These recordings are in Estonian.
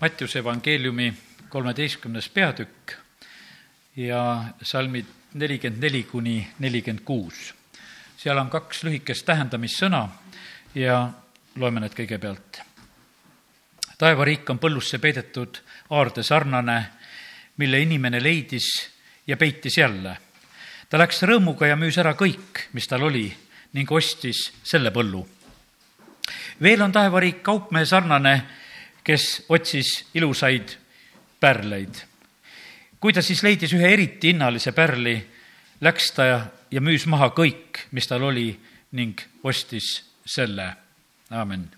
Mattiuse evangeeliumi kolmeteistkümnes peatükk ja salmid nelikümmend neli kuni nelikümmend kuus. seal on kaks lühikest tähendamissõna ja loeme need kõigepealt. taevariik on põllusse peidetud aarde sarnane, mille inimene leidis ja peitis jälle. ta läks rõõmuga ja müüs ära kõik, mis tal oli ning ostis selle põllu. veel on taevariik kaupmehe sarnane, kes otsis ilusaid pärleid. kui ta siis leidis ühe eriti hinnalise pärli, läks ta ja müüs maha kõik, mis tal oli ning ostis selle. aamen.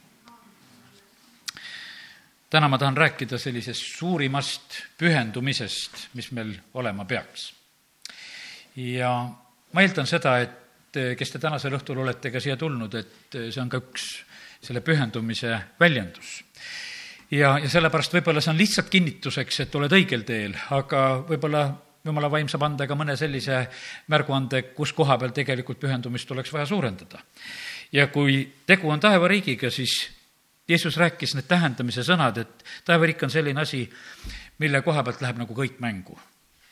täna ma tahan rääkida sellisest suurimast pühendumisest, mis meil olema peaks. ja ma eeldan seda, et kes te tänasel õhtul olete ka siia tulnud, et see on ka üks selle pühendumise väljendus ja, ja sellepärast võib-olla see on lihtsalt kinnituseks, et oled õigel teel, aga võib-olla jumala vaim saab anda ka mõne sellise märguande, kus koha peal tegelikult pühendumist oleks vaja suurendada. ja kui tegu on taevariigiga, siis Jeesus rääkis need tähendamise sõnad, et taevariik on selline asi, mille koha pealt läheb nagu kõik mängu.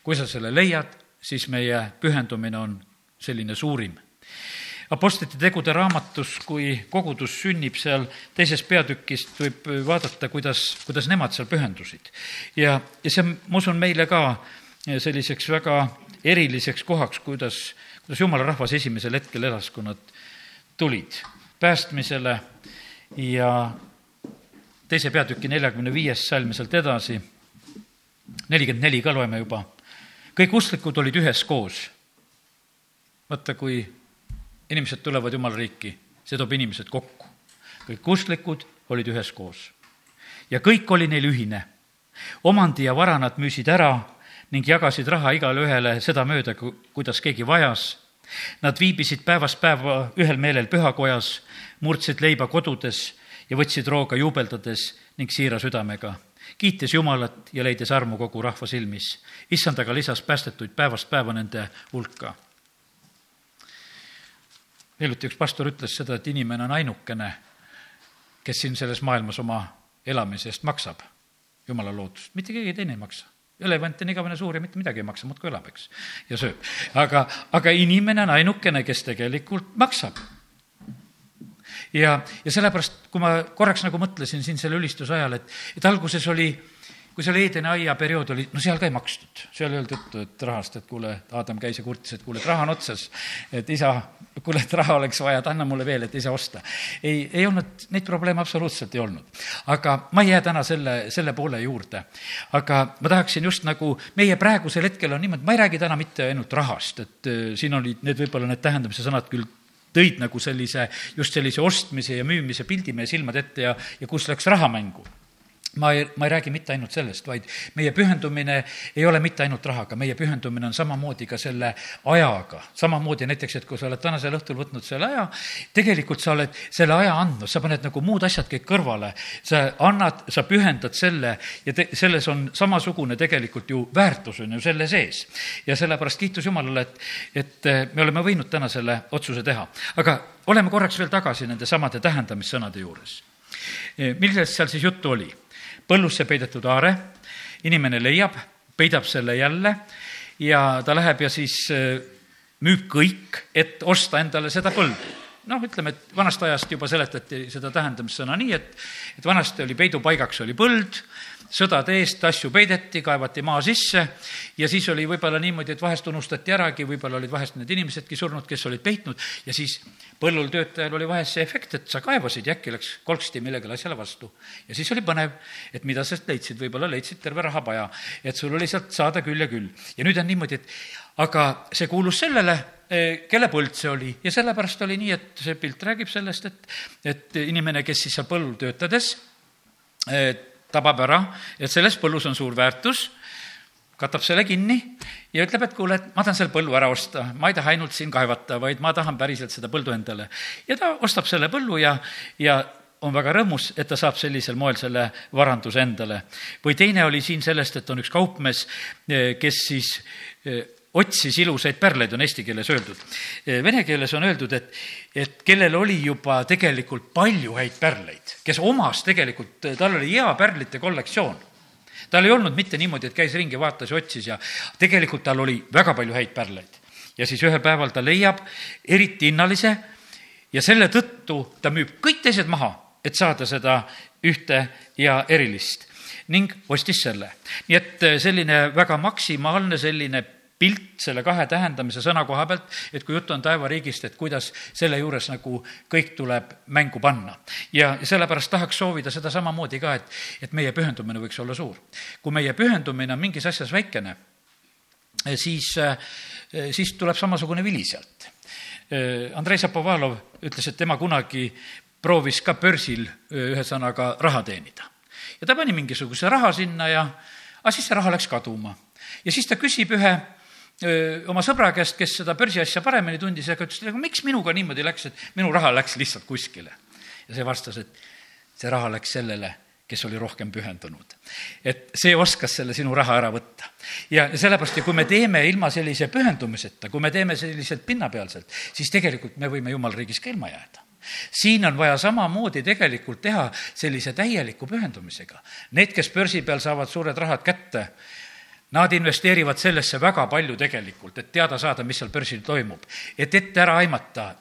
kui sa selle leiad, siis meie pühendumine on selline suurim Apostlite tegude raamatus, kui kogudus sünnib seal teises peatükist, võib vaadata, kuidas, kuidas nemad seal pühendusid. ja, ja see on, ma usun, meile ka selliseks väga eriliseks kohaks, kuidas, kuidas jumala rahvas esimesel hetkel elas, kui nad tulid päästmisele ja teise peatüki neljakümne viies salm sealt edasi, nelikümmend neli ka loeme juba. kõik usklikud olid üheskoos. vaata, kui inimesed tulevad Jumala riiki, see toob inimesed kokku. kõik usklikud olid üheskoos. ja kõik oli neil ühine. omandi ja vara nad müüsid ära ning jagasid raha igale ühele sedamööda, kuidas keegi vajas. Nad viibisid päevast päeva ühel meelel pühakojas, murdsid leiba kodudes ja võtsid rooga juubeldades ning siira südamega kiites Jumalat ja leides armu kogu rahva silmis. issand aga lisas päästetuid päevast päeva nende hulka hiljuti üks pastor ütles seda, et inimene on ainukene, kes siin selles maailmas oma elamise eest maksab, jumala loodust, mitte keegi teine ei maksa elevant on igavene suur ja mitte midagi ei maksa, muudkui elab, eks, ja sööb. aga, aga inimene on ainukene, kes tegelikult maksab. ja, ja sellepärast, kui ma korraks nagu mõtlesin siin selle ülistuse ajal, et, et alguses oli kui seal Eedeni aia periood oli, no seal ka ei makstud, seal ei olnud juttu, et rahast, et kuule, Aadam käis ja kurtis, et kuule, et raha on otsas, et isa, kuule, et raha oleks vaja, et anna mulle veel, et ise osta. ei, ei olnud, neid probleeme absoluutselt ei olnud. aga ma ei jää täna selle, selle poole juurde. aga ma tahaksin just nagu, meie praegusel hetkel on niimoodi, ma ei räägi täna mitte ainult rahast, et äh, siin olid need võib-olla need tähendamise sõnad küll tõid nagu sellise, just sellise ostmise ja müümise pildi meie silmade ette ja, ja kus läks raha mängu ma ei, ma ei räägi mitte ainult sellest, vaid meie pühendumine ei ole mitte ainult rahaga, meie pühendumine on samamoodi ka selle ajaga. samamoodi näiteks, et kui sa oled tänasel õhtul võtnud selle aja, tegelikult sa oled selle aja andnud, sa paned nagu muud asjad kõik kõrvale. sa annad, sa pühendad selle ja te, selles on samasugune tegelikult ju väärtus on ju selle sees. ja sellepärast kiitus Jumalale, et, et eh, me oleme võinud täna selle otsuse teha. aga oleme korraks veel tagasi nende samade tähendamissõnade juures. Eh, millest seal siis juttu oli? Põllusse peidetud aare, inimene leiab, peidab selle jälle ja ta läheb ja siis äh, müüb kõik, et osta endale seda põldu. Noh, ütleme, et vanast ajast juba seletati seda tähendamissõna nii, et, et vanasti oli peidupaigaks oli põld, sõdade eest asju peideti, kaevati maa sisse ja siis oli võib-olla niimoodi, et vahest unustati äragi, võib-olla olid vahest need inimesedki surnud, kes olid peitnud ja siis põllul töötajal oli vahest see efekt, et sa kaevasid ja äkki läks kolksti millegile asjale vastu. ja siis oli põnev, et mida sa leidsid, võib-olla leidsid terve rahapaja, et sul oli sealt saada küll ja küll. ja nüüd on niimoodi, et aga see kuulus sellele, eh, kelle põld see oli ja sellepärast oli nii, et see pilt räägib sellest, et, et inimene, kes siis seal põllul töötades, eh, tabab ära, et selles põllus on suur väärtus, katab selle kinni ja ütleb, et kuule, et ma tahan selle põllu ära osta, ma ei taha ainult siin kaevata, vaid ma tahan päriselt seda põldu endale. ja ta ostab selle põllu ja, ja on väga rõõmus, et ta saab sellisel moel selle varanduse endale. või teine oli siin sellest, et on üks kaupmees, kes siis otsis ilusaid pärleid, on eesti keeles öeldud. Vene keeles on öeldud, et, et kellel oli juba tegelikult palju häid pärleid, kes omas tegelikult, tal oli hea pärlite kollektsioon tal ei olnud mitte niimoodi, et käis ringi, vaatas ja otsis ja tegelikult tal oli väga palju häid pärleid. ja siis ühel päeval ta leiab eriti hinnalise ja selle tõttu ta müüb kõik teised maha, et saada seda ühte ja erilist ning ostis selle. nii et selline väga maksimaalne selline pilt selle kahe tähendamise sõna koha pealt, et kui jutt on taevariigist, et kuidas selle juures nagu kõik tuleb mängu panna. ja sellepärast tahaks soovida seda samamoodi ka, et, et meie pühendumine võiks olla suur. kui meie pühendumine on mingis asjas väikene, siis, siis tuleb samasugune vili sealt. Andrei Zapovalov ütles, et tema kunagi proovis ka börsil ühesõnaga raha teenida. ja ta pani mingisuguse raha sinna ja, aga siis see raha läks kaduma. ja siis ta küsib ühe oma sõbra käest, kes seda börsiasja paremini tundis, aga ütles, aga miks minuga niimoodi läks, et minu raha läks lihtsalt kuskile. ja see vastas, et see raha läks sellele, kes oli rohkem pühendunud. et see oskas selle sinu raha ära võtta. ja sellepärast, ja kui me teeme ilma sellise pühendumiseta, kui me teeme selliselt pinnapealselt, siis tegelikult me võime jumala riigis ka ilma jääda siin on vaja samamoodi tegelikult teha sellise täieliku pühendumisega. Need, kes börsi peal saavad suured rahad kätte, Nad investeerivad sellesse väga palju tegelikult, et teada saada, mis seal börsil toimub, et ette ära aimata,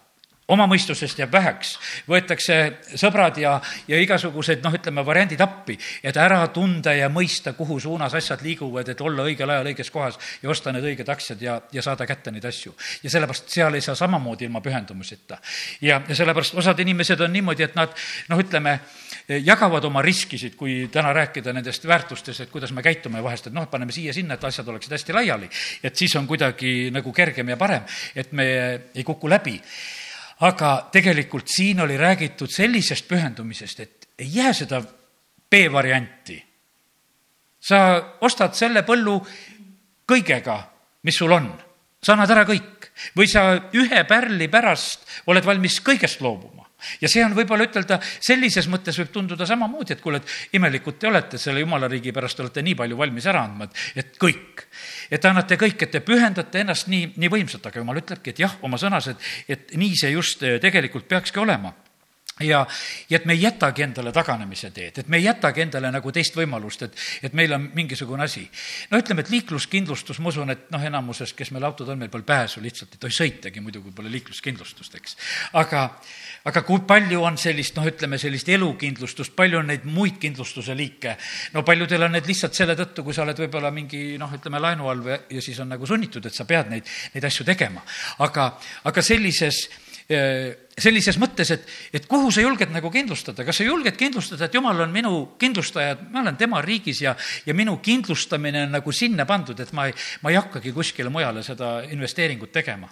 oma mõistusest jääb väheks, võetakse sõbrad ja, ja igasugused noh, ütleme variandid appi, et ära tunda ja mõista, kuhu suunas asjad liiguvad, et olla õigel ajal õiges kohas ja osta need õiged aktsiad ja, ja saada kätte neid asju. ja sellepärast seal ei saa samamoodi ilma pühendumiseta. ja, ja sellepärast osad inimesed on niimoodi, et nad noh, ütleme, jagavad oma riskisid, kui täna rääkida nendest väärtustest, et kuidas me käitume vahest, et noh, paneme siia-sinna, et asjad oleksid hästi laiali. et siis on kuidagi nagu kergem ja parem, et me ei kuku läbi aga tegelikult siin oli räägitud sellisest pühendumisest, et ei jää seda B-varianti. sa ostad selle põllu kõigega, mis sul on, sa annad ära kõik. Või sa ühe pärli pärast oled valmis kõigest loobuma ja see on võib-olla ütelda, sellises mõttes võib tunduda samamoodi, et kuule, et imelikud te olete, selle jumala riigi pärast olete nii palju valmis ära andma, et, et kõik. et te annate kõik, et te pühendate ennast nii, nii võimsalt, aga jumal ütlebki, et jah, oma sõnas, et, et nii see just eh, tegelikult peakski olema ja, ja et me ei jätagi endale taganemise teed, et me ei jätagi endale nagu teist võimalust, et, et meil on mingisugune asi. no ütleme, et liikluskindlustus, ma usun, et noh, enamuses, kes meil autod on, meil pole pääsu, lihtsalt ei tohi sõitagi muidu, kui pole liikluskindlustust, eks. aga, aga kui palju on sellist, noh, ütleme sellist elukindlustust, palju on neid muid kindlustuse liike? no paljudel on need lihtsalt selle tõttu, kui sa oled võib-olla mingi noh, ütleme laenu all või, ja siis on nagu sunnitud, et sa pead neid, neid asju tegema. aga, aga sellises sellises mõttes, et, et kuhu sa julged nagu kindlustada, kas sa julged kindlustada, et jumal on minu kindlustaja, ma olen tema riigis ja, ja minu kindlustamine on nagu sinna pandud, et ma ei, ma ei hakkagi kuskile mujale seda investeeringut tegema.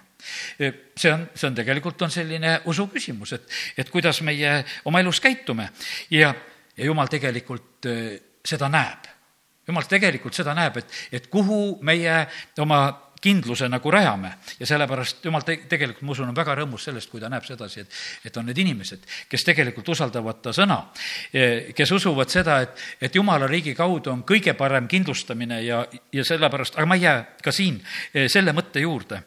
Äh, see on, see on tegelikult, on selline usu küsimus, et, et kuidas meie oma elus käitume. Ja, ja jumal tegelikult äh, seda näeb. Jumal tegelikult seda näeb, et, et kuhu meie oma kindluse nagu rajame. Ja sellepärast jumal te-, tegelikult, ma usun, on väga rõõmus sellest, kui ta näeb sedasi, et, et on need inimesed, kes tegelikult usaldavad ta sõna, kes usuvad seda, et, et jumala riigi kaudu on kõige parem kindlustamine ja, ja sellepärast, aga ma ei jää ka siin eh, selle mõtte juurde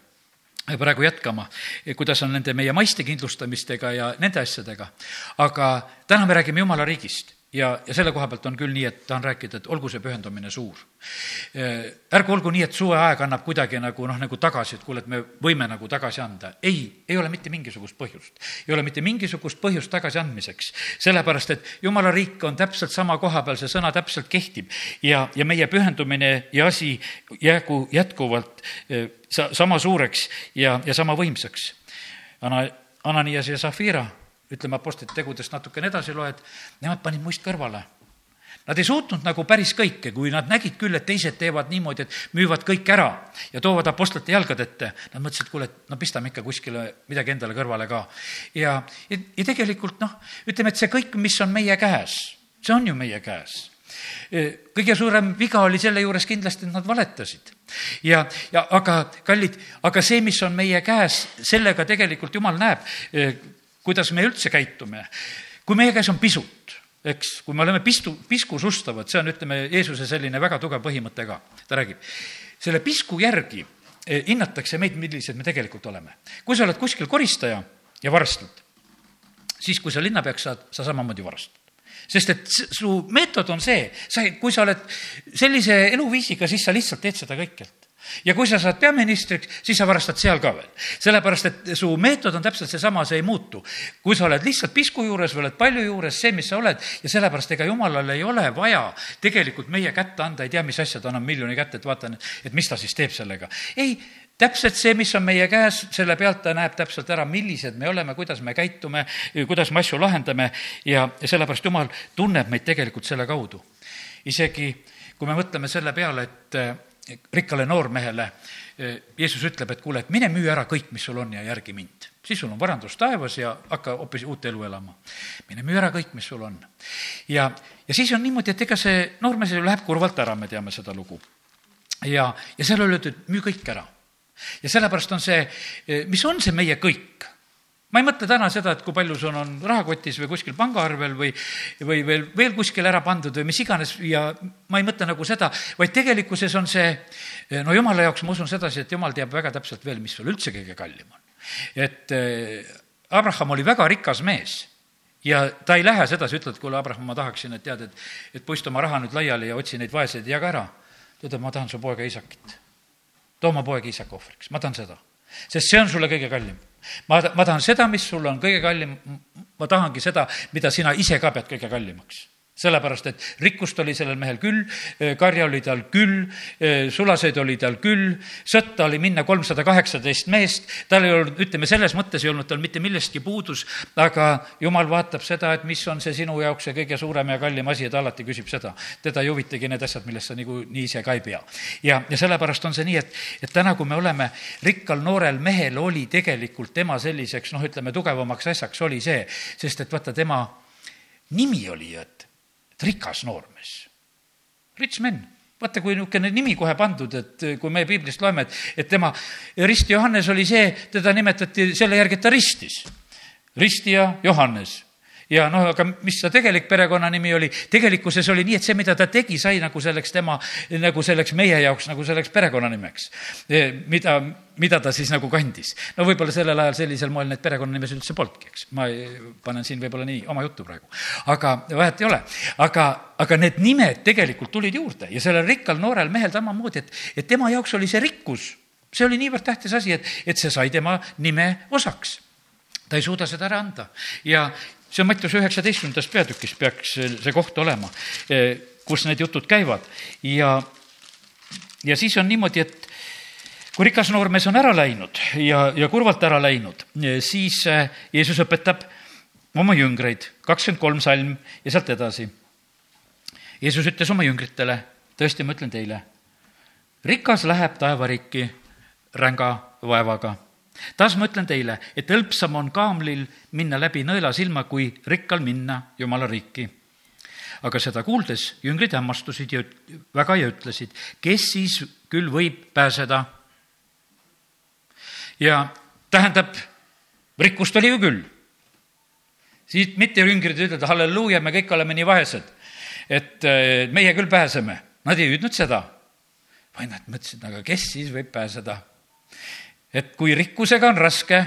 praegu jätkama, kuidas on nende meie maiste kindlustamistega ja nende asjadega. aga täna me räägime Jumala riigist ja, ja selle koha pealt on küll nii, et tahan rääkida, et olgu see pühendumine suur. ärgu olgu nii, et suveaeg annab kuidagi nagu noh, nagu tagasi, et kuule, et me võime nagu tagasi anda. ei, ei ole mitte mingisugust põhjust. ei ole mitte mingisugust põhjust tagasiandmiseks. sellepärast, et jumala riik on täpselt sama koha peal, see sõna täpselt kehtib ja, ja meie pühendumine ja asi jäägu jätkuvalt sa-, sama suureks ja, ja sama võimsaks. Ana-, Ananias ja Zafira ütleme Apostlite tegudest natukene edasi loed, nemad panid muist kõrvale. Nad ei suutnud nagu päris kõike, kui nad nägid küll, et teised teevad niimoodi, et müüvad kõik ära ja toovad Apostlite jalgade ette, nad mõtlesid, et kuule, et no pistame ikka kuskile midagi endale kõrvale ka. ja, ja, ja tegelikult noh, ütleme, et see kõik, mis on meie käes, see on ju meie käes kõige suurem viga oli selle juures kindlasti, et nad valetasid. ja, ja aga kallid, aga see, mis on meie käes, sellega tegelikult jumal näeb, kuidas me üldse käitume. kui meie käes on pisut, eks, kui me oleme pistu, piskusustavad, see on, ütleme, Jeesuse selline väga tugev põhimõte ka, ta räägib, selle pisku järgi eh, hinnatakse meid, millised me tegelikult oleme. kui sa oled kuskil koristaja ja varastad, siis kui sa linnapeaks saad, sa samamoodi varastad sest et su meetod on see, sa, kui sa oled sellise eluviisiga, siis sa lihtsalt teed seda kõikjalt ja kui sa saad peaministriks, siis sa varastad seal ka veel. sellepärast, et su meetod on täpselt seesama, see ei muutu. kui sa oled lihtsalt pisku juures või oled palju juures, see, mis sa oled, ja sellepärast ega jumalal ei ole vaja tegelikult meie kätte anda ei tea mis asja, ta annab miljoni kätte, et vaatan, et mis ta siis teeb sellega. ei, täpselt see, mis on meie käes, selle pealt ta näeb täpselt ära, millised me oleme, kuidas me käitume, kuidas me asju lahendame ja sellepärast Jumal tunneb meid tegelikult selle kaudu. isegi kui me mõtleme selle peale, et rikkale noormehele Jeesus ütleb, et kuule, et mine müü ära kõik, mis sul on ja järgi mind. siis sul on varandus taevas ja hakka hoopis uut elu elama. mine müü ära kõik, mis sul on. ja, ja siis on niimoodi, et ega see noormees ju läheb kurvalt ära, me teame seda lugu. ja, ja seal oli öeldud, müü kõik ära. ja sellepärast on see, mis on see meie kõik ma ei mõtle täna seda, et kui palju sul on rahakotis või kuskil pangaarvel või, või veel, veel kuskil ära pandud või mis iganes ja ma ei mõtle nagu seda, vaid tegelikkuses on see, no jumala jaoks ma usun sedasi, et jumal teab väga täpselt veel, mis sul üldse kõige kallim on. et eh, Abraham oli väga rikas mees ja ta ei lähe sedasi, ütled, kuule, Abraham, ma tahaksin, et tead, et, et puista oma raha nüüd laiali ja otsi neid vaeseid ja jaga ära. ta ütleb, ma tahan su poega Isakit. too oma poeg Isak ohvriks, ma tahan seda. sest see on sulle kõige kallim ma, ma tahan seda, mis sul on kõige kallim, ma tahangi seda, mida sina ise ka pead kõige kallimaks sellepärast, et rikkust oli sellel mehel küll, karja oli tal küll, sulaseid oli tal küll, sõtta oli minna kolmsada kaheksateist meest, tal ei olnud, ütleme, selles mõttes ei olnud tal mitte millestki puudus, aga jumal vaatab seda, et mis on see sinu jaoks see kõige suurem ja kallim asi ja ta alati küsib seda. teda ei huvitagi need asjad, millest sa niikuinii ise ka ei pea. ja, ja sellepärast on see nii, et, et täna, kui me oleme rikkal noorel mehel, oli tegelikult tema selliseks, noh, ütleme, tugevamaks asjaks oli see, sest et vaata, tema nimi oli ju, et rikas noormees, rich men. Vaata, kui niisugune nimi kohe pandud, et kui me piiblist loeme, et, et tema, Rist Johannes oli see, teda nimetati selle järgi, et ta ristis. ristija Johannes ja noh, aga mis ta tegelik perekonnanimi oli, tegelikkuses oli nii, et see, mida ta tegi, sai nagu selleks tema, nagu selleks meie jaoks nagu selleks perekonnanimeks, mida, mida ta siis nagu kandis. no võib-olla sellel ajal sellisel moel neid perekonnanimesid üldse polnudki, eks. ma panen siin võib-olla nii oma juttu praegu. aga vahet ei ole. aga, aga need nimed tegelikult tulid juurde ja sellel rikkal noorel mehel samamoodi, et, et tema jaoks oli see rikkus, see oli niivõrd tähtis asi, et, et see sai tema nime osaks ta ei suuda seda ära anda ja, see on Mattiuse üheksateistkümnendas peatükis peaks see koht olema, eh, kus need jutud käivad ja, ja siis on niimoodi, et kui rikas noormees on ära läinud ja, ja kurvalt ära läinud, eh, siis eh, Jeesus õpetab oma jüngreid, kakskümmend kolm salm ja sealt edasi. Jeesus ütles oma jüngritele, tõesti, ma ütlen teile, rikas läheb taevariiki ränga vaevaga taas ma ütlen teile, et hõlpsam on kaamlil minna läbi nõelasilma, kui rikkal minna Jumala riiki. aga seda kuuldes jüngrid hämmastusid ja väga ja ütlesid, kes siis küll võib pääseda? ja tähendab, rikkust oli ju küll. siit mitte jüngrid ei ütelda halleluuja, me kõik oleme nii vaesed, et meie küll pääseme. Nad ei hüüdnud seda, vaid nad mõtlesid, aga kes siis võib pääseda et kui rikkusega on raske,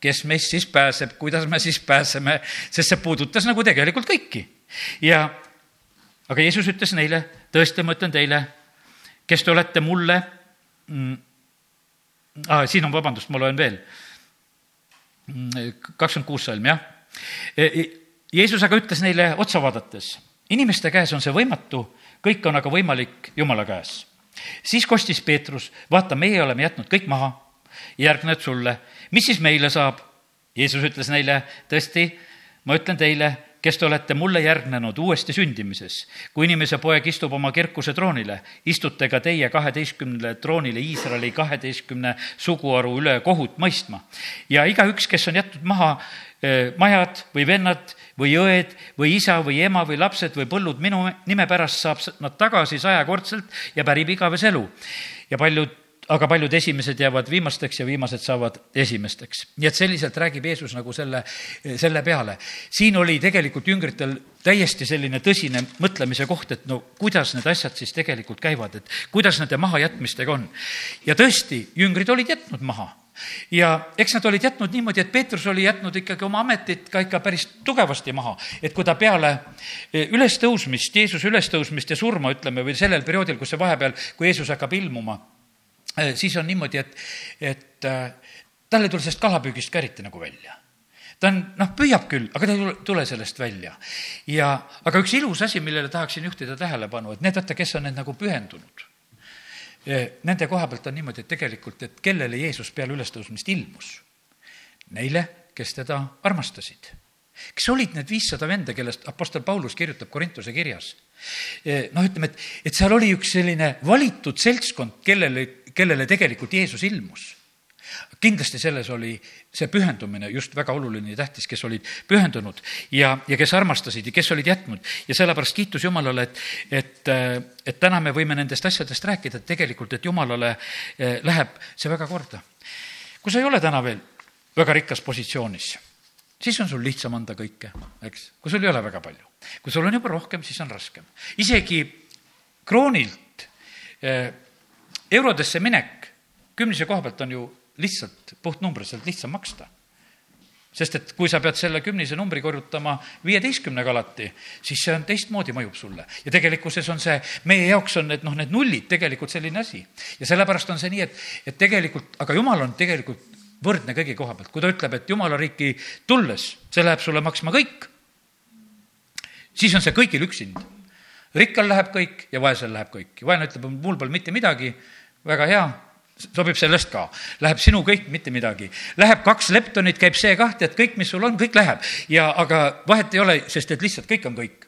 kes meist siis pääseb, kuidas me siis pääseme, sest see puudutas nagu tegelikult kõiki. ja aga Jeesus ütles neile, tõesti, ma ütlen teile, kes te olete mulle mm,, ah, siin on, vabandust, ma loen veel, mm, kakskümmend kuus salm, jah. E, e, Jeesus aga ütles neile otsa vaadates, inimeste käes on see võimatu, kõik on aga võimalik Jumala käes. siis kostis Peetrus, vaata, meie oleme jätnud kõik maha järgneb sulle. mis siis meile saab? Jeesus ütles neile, tõesti, ma ütlen teile, kes te olete mulle järgnenud uuesti sündimises. kui inimese poeg istub oma kirkuse troonile, istute ka teie kaheteistkümnele troonile Iisraeli kaheteistkümne suguharu üle kohut mõistma. ja igaüks, kes on jätnud maha eh, majad või vennad või õed või isa või ema või lapsed või põllud minu nime pärast, saab nad tagasi sajakordselt ja pärib igavese elu. ja paljud aga paljud esimesed jäävad viimasteks ja viimased saavad esimesteks. nii et selliselt räägib Jeesus nagu selle, selle peale. siin oli tegelikult jüngritel täiesti selline tõsine mõtlemise koht, et no kuidas need asjad siis tegelikult käivad, et kuidas nende mahajätmistega on. ja tõesti, jüngrid olid jätnud maha ja eks nad olid jätnud niimoodi, et Peetrus oli jätnud ikkagi oma ametit ka ikka päris tugevasti maha, et kui ta peale eh, ülestõusmist, Jeesuse ülestõusmist ja surma, ütleme, või sellel perioodil, kus see vahepeal, kui Jeesus hakkab ilmuma, siis on niimoodi, et, et eh, tal ei tule sellest kalapüügist ka eriti nagu välja ta on, noh, püüab küll, aga ta ei tule, tule sellest välja. ja, aga üks ilus asi, millele tahaksin juhtida tähelepanu, et need, vaata, kes on need nagu pühendunud nende koha pealt on niimoodi, et tegelikult, et kellele Jeesus peale ülestõusmist ilmus? Neile, kes teda armastasid. kes olid need viissada venda, kellest Apostel Paulus kirjutab Korintuse kirjas? noh, ütleme, et, et seal oli üks selline valitud seltskond, kellele, kellele tegelikult Jeesus ilmus kindlasti selles oli see pühendumine just väga oluline ja tähtis, kes olid pühendunud ja, ja kes armastasid ja kes olid jätnud. ja sellepärast kiitus Jumalale, et, et, et täna me võime nendest asjadest rääkida, et tegelikult, et Jumalale eh, läheb see väga korda. kui sa ei ole täna veel väga rikas positsioonis, siis on sul lihtsam anda kõike, eks, kui sul ei ole väga palju. kui sul on juba rohkem, siis on raskem. isegi kroonilt eh, eurodesse minek kümnise koha pealt on ju lihtsalt puhtnumbriliselt lihtsam maksta. sest et kui sa pead selle kümnise numbri korrutama viieteistkümnega alati, siis see on teistmoodi, mõjub sulle. ja tegelikkuses on see, meie jaoks on need, noh, need nullid tegelikult selline asi. ja sellepärast on see nii, et, et tegelikult, aga jumal on tegelikult võrdne kõigi koha pealt. kui ta ütleb, et jumala riiki tulles, see läheb sulle maksma kõik, siis on see kõigil üks hind. Rikkal läheb kõik ja vaesel läheb kõik. vaene ütleb, mul pole mitte midagi, väga hea sobib sellest ka. Läheb sinu kõik, mitte midagi. Läheb kaks leptonit, käib see kah, tead, kõik, mis sul on, kõik läheb. ja aga vahet ei ole, sest et lihtsalt kõik on kõik.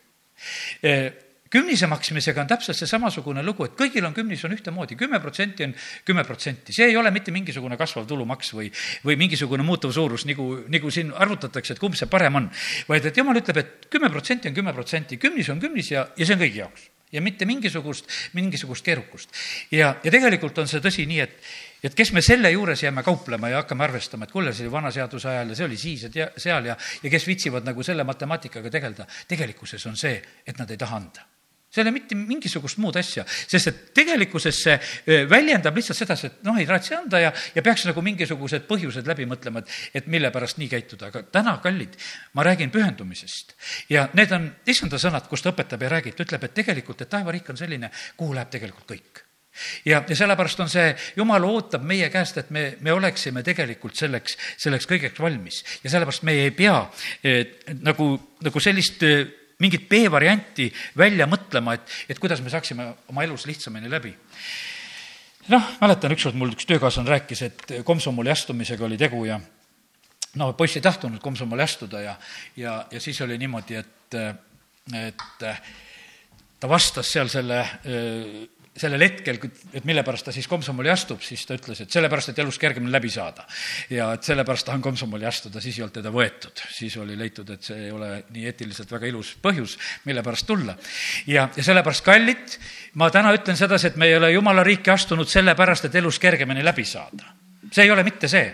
Kümnise maksmisega on täpselt see samasugune lugu, et kõigil on kümnis on ühtemoodi, kümme protsenti on kümme protsenti. see ei ole mitte mingisugune kasvav tulumaks või, või mingisugune muutuv suurus, nagu, nagu siin arvutatakse, et kumb see parem on. vaid et jumal ütleb, et kümme protsenti on kümme protsenti, kümnis on kümnis ja, ja see on kõigi jaoks ja mitte mingisugust, mingisugust keerukust. ja, ja tegelikult on see tõsi nii, et, et kes me selle juures jääme kauplema ja hakkame arvestama, et kuule, see oli vana seaduse ajal ja see oli siis ja seal ja, ja kes viitsivad nagu selle matemaatikaga tegeleda, tegelikkuses on see, et nad ei taha anda see ei ole mitte mingisugust muud asja, sest et tegelikkuses see väljendab lihtsalt sedasi, et noh, ei raatsi anda ja, ja peaks nagu mingisugused põhjused läbi mõtlema, et, et mille pärast nii käituda, aga täna, kallid, ma räägin pühendumisest. ja need on issanda sõnad, kus ta õpetab ja räägib, ta ütleb, et tegelikult, et taevariik on selline, kuhu läheb tegelikult kõik ja, ja sellepärast on see, jumal ootab meie käest, et me, me oleksime tegelikult selleks, selleks kõigeks valmis. ja sellepärast me ei pea eh, nagu, nagu sellist mingit B-varianti välja mõtlema, et, et kuidas me saaksime oma elus lihtsamini läbi. noh, mäletan, ükskord mul üks töökaaslane rääkis, et komsomoli astumisega oli tegu ja no poiss ei tahtnud komsomoli astuda ja, ja, ja siis oli niimoodi, et, et ta vastas seal selle sellel hetkel, et mille pärast ta siis komsomoli astub, siis ta ütles, et sellepärast, et elus kergemini läbi saada. ja et sellepärast tahan komsomoli astuda, siis ei olnud teda võetud. siis oli leitud, et see ei ole nii eetiliselt väga ilus põhjus, mille pärast tulla. ja, ja sellepärast, kallid, ma täna ütlen sedasi, et me ei ole jumala riiki astunud sellepärast, et elus kergemini läbi saada. see ei ole mitte see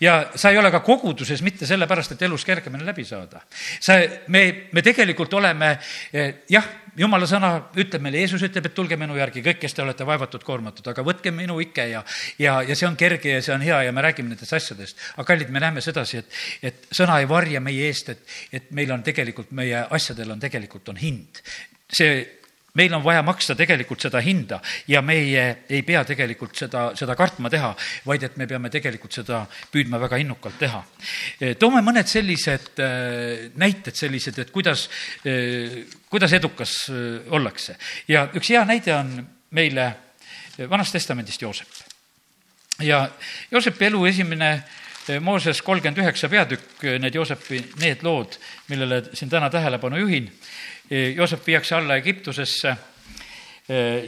ja sa ei ole ka koguduses mitte sellepärast, et elus kergemini läbi saada. sa, me, me tegelikult oleme eh, jah, jumala sõna ütleb meile, Jeesus ütleb, et tulge minu järgi kõik, kes te olete vaevatud, koormatud, aga võtke minu ike ja, ja, ja see on kerge ja see on hea ja me räägime nendest asjadest. aga kallid, me näeme sedasi, et, et sõna ei varja meie eest, et, et meil on tegelikult, meie asjadel on tegelikult on hind. see meil on vaja maksta tegelikult seda hinda ja meie ei pea tegelikult seda, seda kartma teha, vaid et me peame tegelikult seda püüdma väga innukalt teha. toome mõned sellised äh, näited sellised, et kuidas, äh, kuidas edukas ollakse. ja üks hea näide on meile Vanast Testamendist Joosep. ja Joosepi elu esimene Mooses kolmkümmend üheksa peatükk, need Joosepi, need lood, millele siin täna tähelepanu juhin Joosep viiakse alla Egiptusesse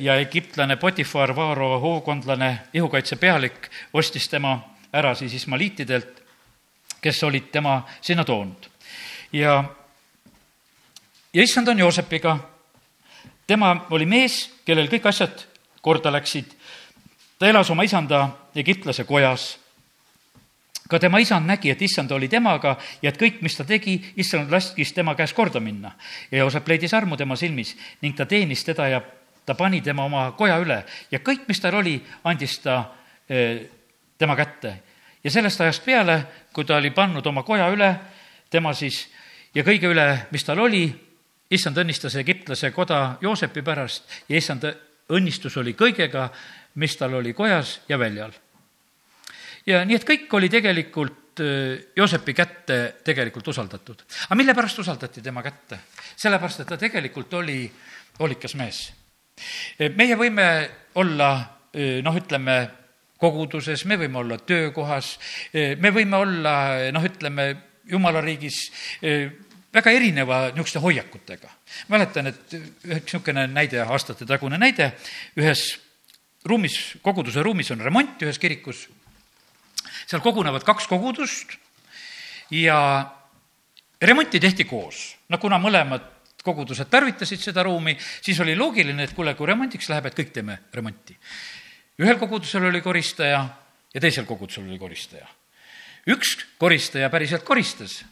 ja egiptlane Potifar, Vaaro hoogkondlane, ihukaitse pealik, ostis tema ära siis ismaliitidelt, kes olid tema sinna toonud. ja, ja issand on Joosepiga. tema oli mees, kellel kõik asjad korda läksid ta elas oma isanda egiptlase kojas ka tema isand nägi, et issand oli temaga ja et kõik, mis ta tegi, issand laskis tema käes korda minna. ja Joosep leidis armu tema silmis ning ta teenis teda ja ta pani tema oma koja üle ja kõik, mis tal oli, andis ta eh, tema kätte. ja sellest ajast peale, kui ta oli pannud oma koja üle, tema siis ja kõige üle, mis tal oli, issand õnnistas egiptlase koda Joosepi pärast ja issand õnnistus oli kõigega, mis tal oli kojas ja väljal ja nii, et kõik oli tegelikult Joosepi kätte tegelikult usaldatud. aga mille pärast usaldati tema kätte? sellepärast, et ta tegelikult oli hoolikas mees. Meie võime olla noh, ütleme, koguduses, me võime olla töökohas, me võime olla noh, ütleme, jumala riigis väga erineva niisuguste hoiakutega. mäletan, et üks niisugune näide, aastatetagune näide, ühes ruumis, koguduse ruumis on remont ühes kirikus seal kogunevad kaks kogudust ja remonti tehti koos. no kuna mõlemad kogudused tarvitasid seda ruumi, siis oli loogiline, et kuule, kui remondiks läheb, et kõik teeme remonti. ühel kogudusel oli koristaja ja teisel kogudusel oli koristaja. üks koristaja päriselt koristas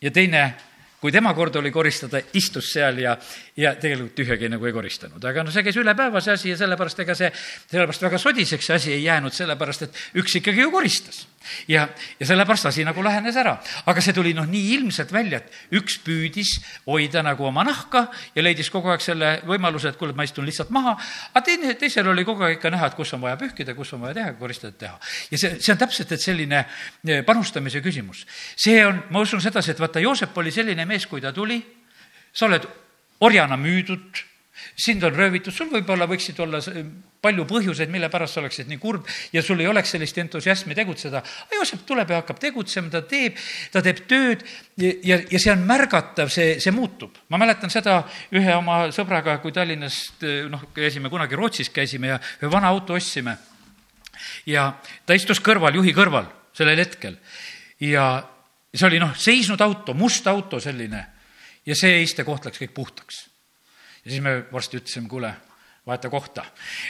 ja teine kui tema kord oli koristada, istus seal ja, ja tegelikult tühjagi nagu ei koristanud. aga no see käis üle päeva, see asi, ja sellepärast ega see, sellepärast väga sodiseks see asi ei jäänud, sellepärast et üks ikkagi ju koristas. Ja, ja sellepärast asi nagu lähenes ära. aga see tuli noh, nii ilmselt välja, et üks püüdis hoida nagu oma nahka ja leidis kogu aeg selle võimaluse, et kuule, ma istun lihtsalt maha, aga teine, teisel oli kogu aeg ikka näha, et kus on vaja pühkida, kus on vaja teha, koristada teha. ja see, see on täpselt, et selline eh, panustamise küsimus. see on, ma usun sedasi, et vaata, Joosep oli selline mees, kui ta tuli, sa oled orjana müüdud, sind on röövitud, sul võib-olla võiksid olla palju põhjuseid, mille pärast sa oleksid nii kurb ja sul ei oleks sellist entusiasmi tegutseda. aga Joosep tuleb ja hakkab tegutsema, ta teeb, ta teeb tööd ja, ja, see on märgatav, see, see muutub. ma mäletan seda ühe oma sõbraga, kui Tallinnast noh, käisime kunagi Rootsis, käisime ja ühe vana auto ostsime. ja ta istus kõrval, juhi kõrval sellel hetkel ja see oli noh, seisnud auto, must auto selline ja see istekoht läks kõik puhtaks. Ja siis me varsti ütlesime, kuule, vaheta kohta.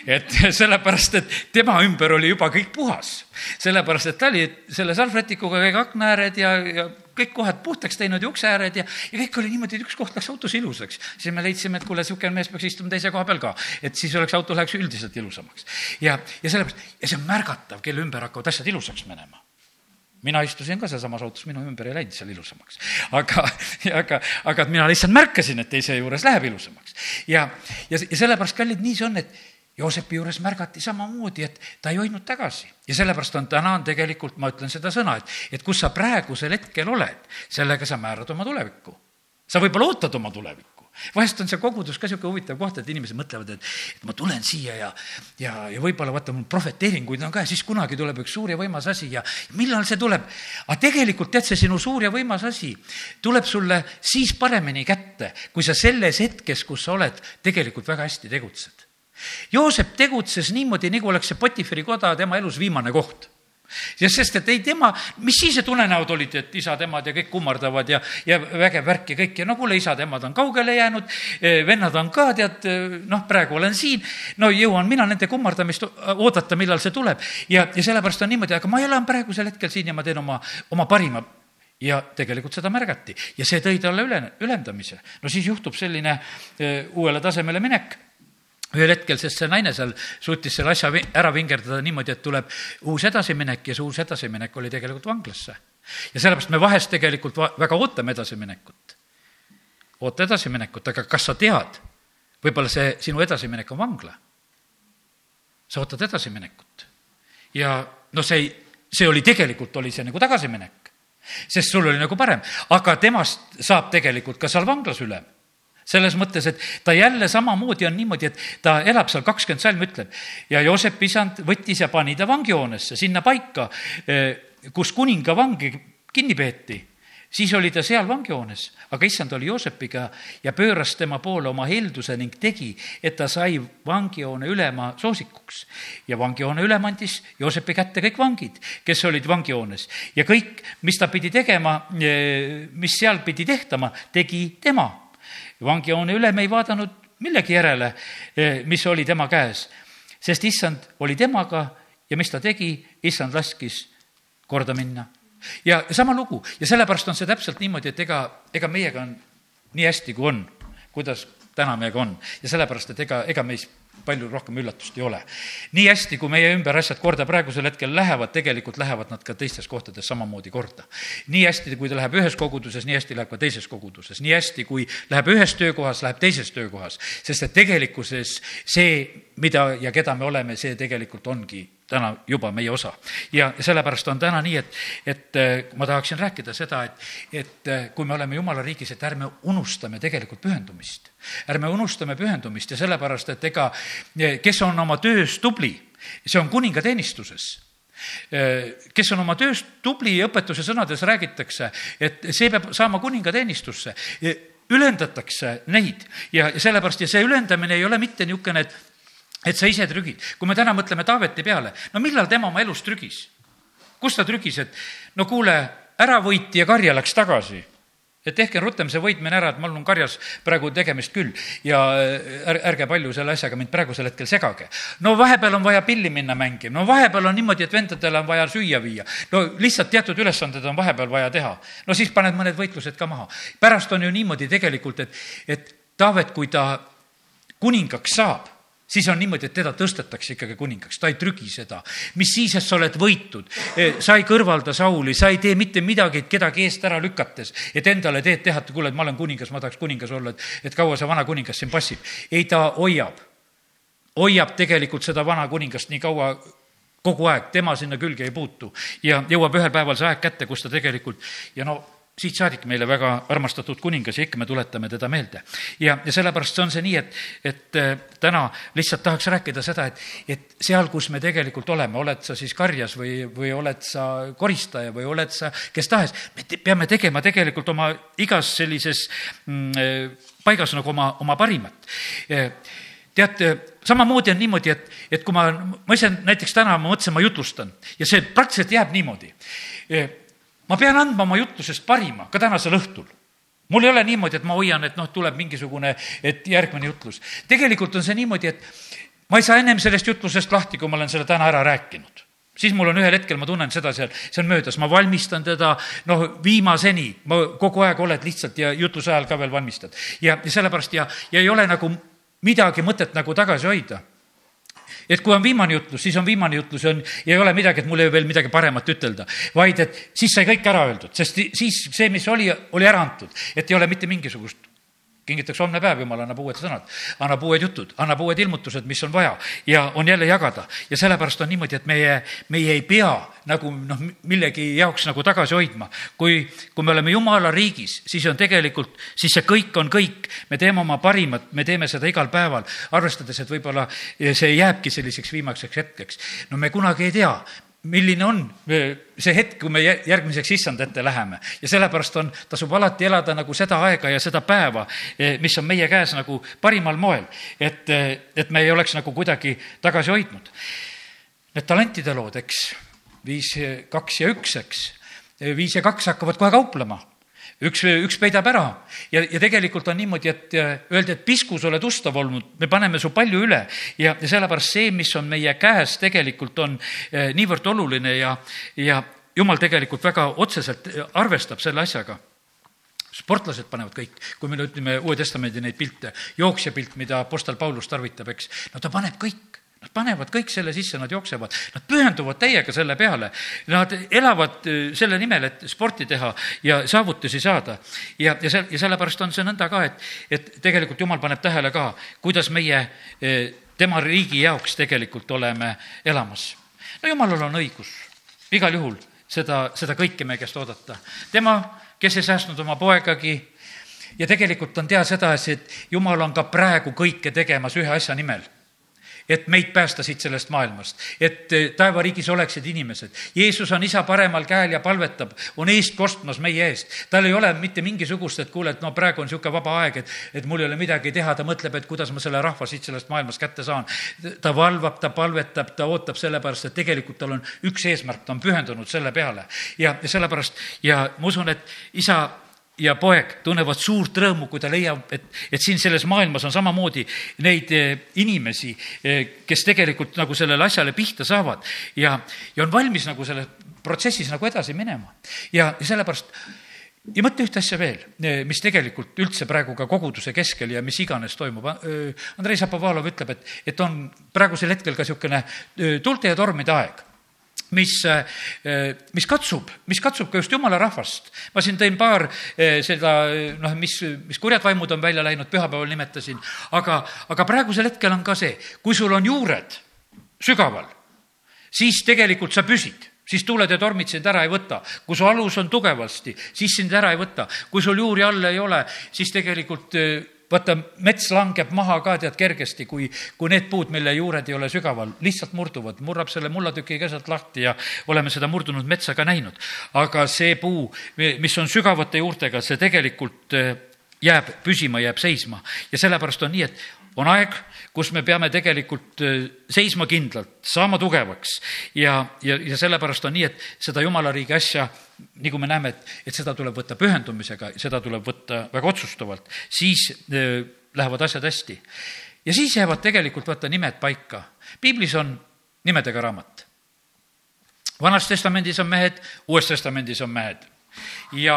et sellepärast, et tema ümber oli juba kõik puhas. sellepärast, et ta oli selle salvrätikuga kõik aknaääred ja, ja kõik kohad puhtaks teinud ja ukseääred ja, ja kõik oli niimoodi, et üks koht läks autos ilusaks. siis me leidsime, et kuule, niisugune mees peaks istuma teise koha peal ka, et siis oleks auto läheks üldiselt ilusamaks. ja, ja sellepärast, ja see on märgatav, kelle ümber hakkavad asjad ilusaks minema mina istusin ka sealsamas autos, minu ümber ei läinud seal ilusamaks. aga, aga, aga mina lihtsalt märkasin, et teise juures läheb ilusamaks. ja, ja, ja sellepärast, kallid, nii see on, et Joosepi juures märgati samamoodi, et ta ei hoidnud tagasi. ja sellepärast on täna on tegelikult, ma ütlen seda sõna, et, et kus sa praegusel hetkel oled, sellega sa määrad oma tulevikku. sa võib-olla ootad oma tulevikku vahest on see kogudus ka niisugune huvitav koht, et inimesed mõtlevad, et, et ma tulen siia ja, ja, ja võib-olla vaata, mul prohveteeringuid on ka ja siis kunagi tuleb üks suur ja võimas asi ja millal see tuleb. aga tegelikult tead, see sinu suur ja võimas asi tuleb sulle siis paremini kätte, kui sa selles hetkes, kus sa oled, tegelikult väga hästi tegutsed. Joosep tegutses niimoodi, nagu oleks see Potiferi koda tema elus viimane koht ja sest, et ei tema, mis siis, et unenäod olid, et isad-emad ja kõik kummardavad ja, ja vägev värk ja kõik ja no kuule, isad-emad on kaugele jäänud, eh, vennad on ka, tead, eh, noh, praegu olen siin, no jõuan mina nende kummardamist oodata, millal see tuleb. ja, ja sellepärast on niimoodi, aga ma elan praegusel hetkel siin ja ma teen oma, oma parima ja tegelikult seda märgati ja see tõi talle üle, ülendamise. no siis juhtub selline uh, uuele tasemele minek ühel hetkel, sest see naine seal suutis selle asja ära vingerdada niimoodi, et tuleb uus edasiminek ja see uus edasiminek oli tegelikult vanglasse. ja sellepärast me vahest tegelikult va-, väga ootame edasiminekut. oota edasiminekut, aga kas sa tead, võib-olla see sinu edasiminek on vangla. sa ootad edasiminekut. ja no see ei, see oli tegelikult, oli see nagu tagasiminek. sest sul oli nagu parem, aga temast saab tegelikult ka seal vanglas ülem selles mõttes, et ta jälle samamoodi on niimoodi, et ta elab seal, kakskümmend salm ütleb, ja Joosep isand võttis ja pani ta vangihoonesse, sinna paika, eh, kus kuninga vangi kinni peeti. Siis oli ta seal vangihoones, aga issand oli Joosepiga ja pööras tema poole oma helduse ning tegi, et ta sai vangihoone ülema soosikuks. ja vangihoone ülem andis Joosepi kätte kõik vangid, kes olid vangihoones ja kõik, mis ta pidi tegema, eh, mis seal pidi tehtama, tegi tema vangihoone ülem ei vaadanud millegi järele, eh, mis oli tema käes. sest issand oli temaga ja mis ta tegi, issand laskis korda minna. ja sama lugu ja sellepärast on see täpselt niimoodi, et ega, ega meiega on nii hästi, kui on, kuidas täna meiega on ja sellepärast, et ega, ega meis palju rohkem üllatust ei ole. nii hästi, kui meie ümber asjad korda praegusel hetkel lähevad, tegelikult lähevad nad ka teistes kohtades samamoodi korda. nii hästi, kui ta läheb ühes koguduses, nii hästi läheb ka teises koguduses, nii hästi, kui läheb ühes töökohas, läheb teises töökohas, sest et tegelikkuses see, mida ja keda me oleme, see tegelikult ongi täna juba meie osa. ja sellepärast on täna nii, et, et äh, ma tahaksin rääkida seda, et, et äh, kui me oleme Jumala riigis, et ärme unustame tegelikult pühendumist. Ärme unustame pühendumist ja sellepärast, et ega äh, kes on oma töös tubli, see on kuninga teenistuses kes on oma töös tubli ja õpetuse sõnades räägitakse, et see peab saama kuninga teenistusse ülendatakse neid ja sellepärast ja see ülendamine ei ole mitte niisugune, et et sa ise trügid. kui me täna mõtleme Taaveti peale, no millal tema oma elus trügis? kus ta trügis, et no kuule, ära võiti ja karja läks tagasi et tehke rutem see võitmine ära, et mul on karjas praegu tegemist küll ja äh, ärge palju selle asjaga mind praegusel hetkel segage. no vahepeal on vaja pilli minna mängima, no vahepeal on niimoodi, et vendadele on vaja süüa viia. no lihtsalt teatud ülesanded on vahepeal vaja teha. no siis paned mõned võitlused ka maha. pärast on ju niimoodi tegelikult, et, et Taavet, kui ta kuningaks saab siis on niimoodi, et teda tõstetakse ikkagi kuningaks, ta ei trügi seda. mis siis, et sa oled võitud, e, sa ei kõrvalda Sauli, sa ei tee mitte midagi, et kedagi eest ära lükates, et endale teed teha, et kuule, et ma olen kuningas, ma tahaks kuningas olla, et, et kaua see vana kuningas siin passib. ei, ta hoiab, hoiab tegelikult seda vana kuningast nii kaua, kogu aeg, tema sinna külge ei puutu. Ja jõuab ühel päeval see aeg kätte, kus ta tegelikult ja no siit saadik meile väga armastatud kuningas ja ikka me tuletame teda meelde. ja, ja sellepärast see on see nii, et, et äh, täna lihtsalt tahaks rääkida seda, et, et seal, kus me tegelikult oleme, oled sa siis karjas või, või oled sa koristaja või oled sa kes tahes, me te, peame tegema tegelikult oma igas sellises mm, äh, paigas nagu oma, oma parimat äh, teate, samamoodi on niimoodi, et, et kui ma, ma ise näiteks täna, ma mõtlesin, ma jutlustan ja see praktiliselt jääb niimoodi ma pean andma oma jutlusest parima ka tänasel õhtul mul ei ole niimoodi, et ma hoian, et noh, tuleb mingisugune, et järgmine jutlus. tegelikult on see niimoodi, et ma ei saa ennem sellest jutlusest lahti, kui ma olen selle täna ära rääkinud. siis mul on ühel hetkel, ma tunnen seda seal, see on möödas, ma valmistan teda noh, viimaseni, ma kogu aeg oled lihtsalt ja jutluse ajal ka veel valmistad. ja, ja sellepärast ja, ja ei ole nagu midagi mõtet nagu tagasi hoida et kui on viimane jutlus, siis on viimane jutlus on, ei ole midagi, et mul ei ole veel midagi paremat ütelda, vaid et siis sai kõik ära öeldud, sest siis see, mis oli, oli ära antud, et ei ole mitte mingisugust kingitakse homne päev, jumal annab uued sõnad, annab uued jutud, annab uued ilmutused, mis on vaja ja on jälle jagada. ja sellepärast on niimoodi, et meie, meie ei pea nagu noh, millegi jaoks nagu tagasi hoidma. kui, kui me oleme jumala riigis, siis on tegelikult, siis see kõik on kõik. me teeme oma parimat, me teeme seda igal päeval, arvestades, et võib-olla see jääbki selliseks viimaseks hetkeks. no me kunagi ei tea, milline on see hetk, kui me järgmiseks issand ette läheme. ja sellepärast on, tasub alati elada nagu seda aega ja seda päeva, eh, mis on meie käes nagu parimal moel. et, eh, et me ei oleks nagu kuidagi tagasi hoidnud. Need talentide lood, eks, viis, kaks ja üks, eks, viis ja kaks hakkavad kohe kauplema üks, üks peidab ära. Ja, ja tegelikult on niimoodi, et öeldi, et pisku sa oled ustav olnud, me paneme su palju üle. Ja, ja sellepärast see, mis on meie käes, tegelikult on eh, niivõrd oluline ja, ja jumal tegelikult väga otseselt arvestab selle asjaga. Sportlased panevad kõik, kui me nüüd ütleme Uue Testamendi neid pilte, jooksja pilt, mida Apostel Paulus tarvitab, eks, no ta paneb kõik Nad panevad kõik selle sisse, nad jooksevad, nad pühenduvad täiega selle peale. Nad elavad äh, selle nimel, et sporti teha ja saavutusi saada. ja, ja see, ja sellepärast on see nõnda ka, et, et tegelikult Jumal paneb tähele ka, kuidas meie äh, tema riigi jaoks tegelikult oleme elamas. no Jumalal on õigus igal juhul seda, seda kõike meie käest oodata. tema, kes ei säästnud oma poegagi, ja tegelikult on teha sedasi, et Jumal on ka praegu kõike tegemas ühe asja nimel et meid päästa siit sellest maailmast, et eh, taevariigis oleksid inimesed. Jeesus on isa paremal käel ja palvetab, on eest kostmas meie eest. tal ei ole mitte mingisugust, et kuule, et no praegu on niisugune vaba aeg, et, et mul ei ole midagi teha, ta mõtleb, et kuidas ma selle rahva siit sellest maailmast kätte saan. ta valvab, ta palvetab, ta ootab sellepärast, et tegelikult tal on üks eesmärk, ta on pühendunud selle peale. ja, sellepärast ja ma usun, et isa ja poeg tunnevad suurt rõõmu, kui ta leiab, et, et siin selles maailmas on samamoodi neid eh, inimesi, eh, kes tegelikult nagu sellele asjale pihta saavad ja, ja on valmis nagu selles protsessis nagu edasi minema. ja, ja sellepärast ja mõtle ühte asja veel, eh, mis tegelikult üldse praegu ka koguduse keskel ja mis iganes toimub. Andrei Zapovalov ütleb, et, et on praegusel hetkel ka niisugune tuulte ja tormide aeg mis, mis katsub, mis katsub ka just jumala rahvast. ma siin tõin paar seda, noh, mis, mis kurjad vaimud on välja läinud, pühapäeval nimetasin, aga, aga praegusel hetkel on ka see, kui sul on juured sügaval, siis tegelikult sa püsid siis tuuled ja tormid sind ära ei võta. kui su alus on tugevasti, siis sind ära ei võta. kui sul juuri all ei ole, siis tegelikult vaata, mets langeb maha ka tead kergesti, kui, kui need puud, mille juured ei ole sügaval, lihtsalt murduvad, murrab selle mullatüki keset lahti ja oleme seda murdunud metsa ka näinud. aga see puu, mis on sügavate juurtega, see tegelikult jääb püsima, jääb seisma ja sellepärast on nii, et on aeg, kus me peame tegelikult äh, seisma kindlalt, saama tugevaks ja, ja, ja sellepärast on nii, et seda jumala riigi asja, nagu me näeme, et, et seda tuleb võtta pühendumisega, seda tuleb võtta väga otsustavalt, siis äh, lähevad asjad hästi. ja siis jäävad tegelikult, vaata, nimed paika. piiblis on nimedega raamat. vanas testamendis on mehed, uues testamendis on mehed ja